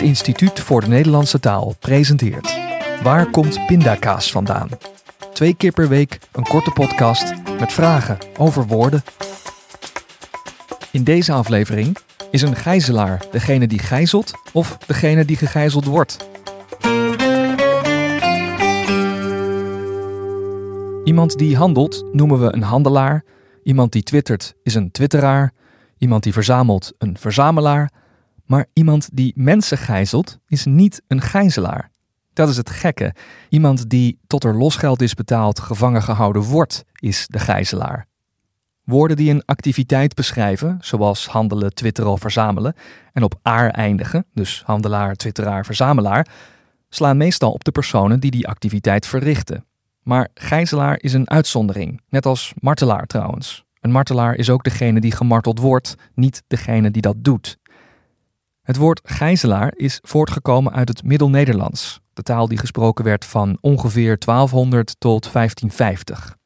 Het Instituut voor de Nederlandse Taal presenteert Waar komt pindakaas vandaan? Twee keer per week een korte podcast met vragen over woorden. In deze aflevering is een gijzelaar degene die gijzelt of degene die gegijzeld wordt? Iemand die handelt noemen we een handelaar. Iemand die twittert is een twitteraar. Iemand die verzamelt een verzamelaar. Maar iemand die mensen gijzelt is niet een gijzelaar. Dat is het gekke. Iemand die tot er losgeld is betaald gevangen gehouden wordt, is de gijzelaar. Woorden die een activiteit beschrijven, zoals handelen, twitteren of verzamelen, en op aar eindigen, dus handelaar, twitteraar, verzamelaar, slaan meestal op de personen die die activiteit verrichten. Maar gijzelaar is een uitzondering, net als martelaar trouwens. Een martelaar is ook degene die gemarteld wordt, niet degene die dat doet. Het woord gijzelaar is voortgekomen uit het Middel-Nederlands, de taal die gesproken werd van ongeveer 1200 tot 1550.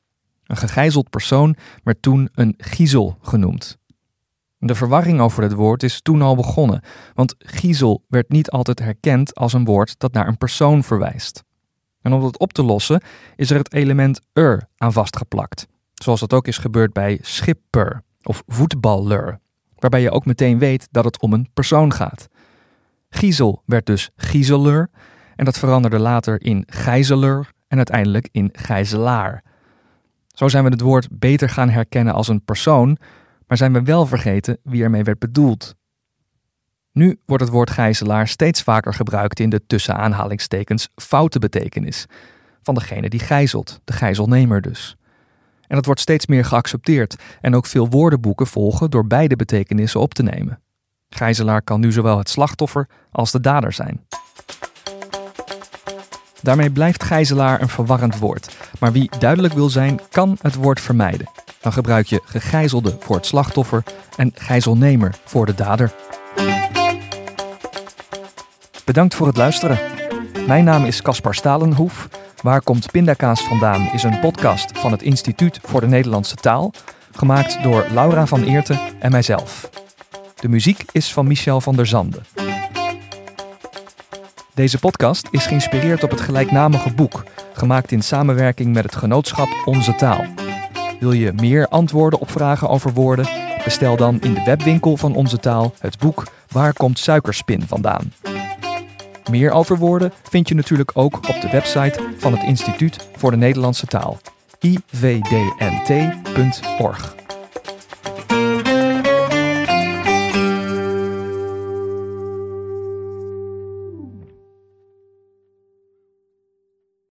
Een gegijzeld persoon werd toen een giezel genoemd. De verwarring over het woord is toen al begonnen, want giezel werd niet altijd herkend als een woord dat naar een persoon verwijst. En om dat op te lossen is er het element er aan vastgeplakt, zoals dat ook is gebeurd bij schipper of voetballer, waarbij je ook meteen weet dat het om een persoon gaat. Giezel werd dus giezeler en dat veranderde later in gijzeler en uiteindelijk in gijzelaar. Zo zijn we het woord beter gaan herkennen als een persoon, maar zijn we wel vergeten wie ermee werd bedoeld. Nu wordt het woord gijzelaar steeds vaker gebruikt in de tussen aanhalingstekens foute betekenis van degene die gijzelt, de gijzelnemer dus. En dat wordt steeds meer geaccepteerd en ook veel woordenboeken volgen door beide betekenissen op te nemen. Gijzelaar kan nu zowel het slachtoffer als de dader zijn. Daarmee blijft gijzelaar een verwarrend woord, maar wie duidelijk wil zijn, kan het woord vermijden. Dan gebruik je gegijzelde voor het slachtoffer en gijzelnemer voor de dader. Bedankt voor het luisteren. Mijn naam is Caspar Stalenhoef. Waar komt pindakaas vandaan is een podcast van het Instituut voor de Nederlandse Taal, gemaakt door Laura van Eerten en mijzelf. De muziek is van Michel van der Zanden. Deze podcast is geïnspireerd op het gelijknamige boek, gemaakt in samenwerking met het genootschap Onze Taal. Wil je meer antwoorden op vragen over woorden? Bestel dan in de webwinkel van Onze Taal het boek Waar komt suikerspin vandaan? Meer over woorden vind je natuurlijk ook op de website van het Instituut voor de Nederlandse Taal, ivdnt.org.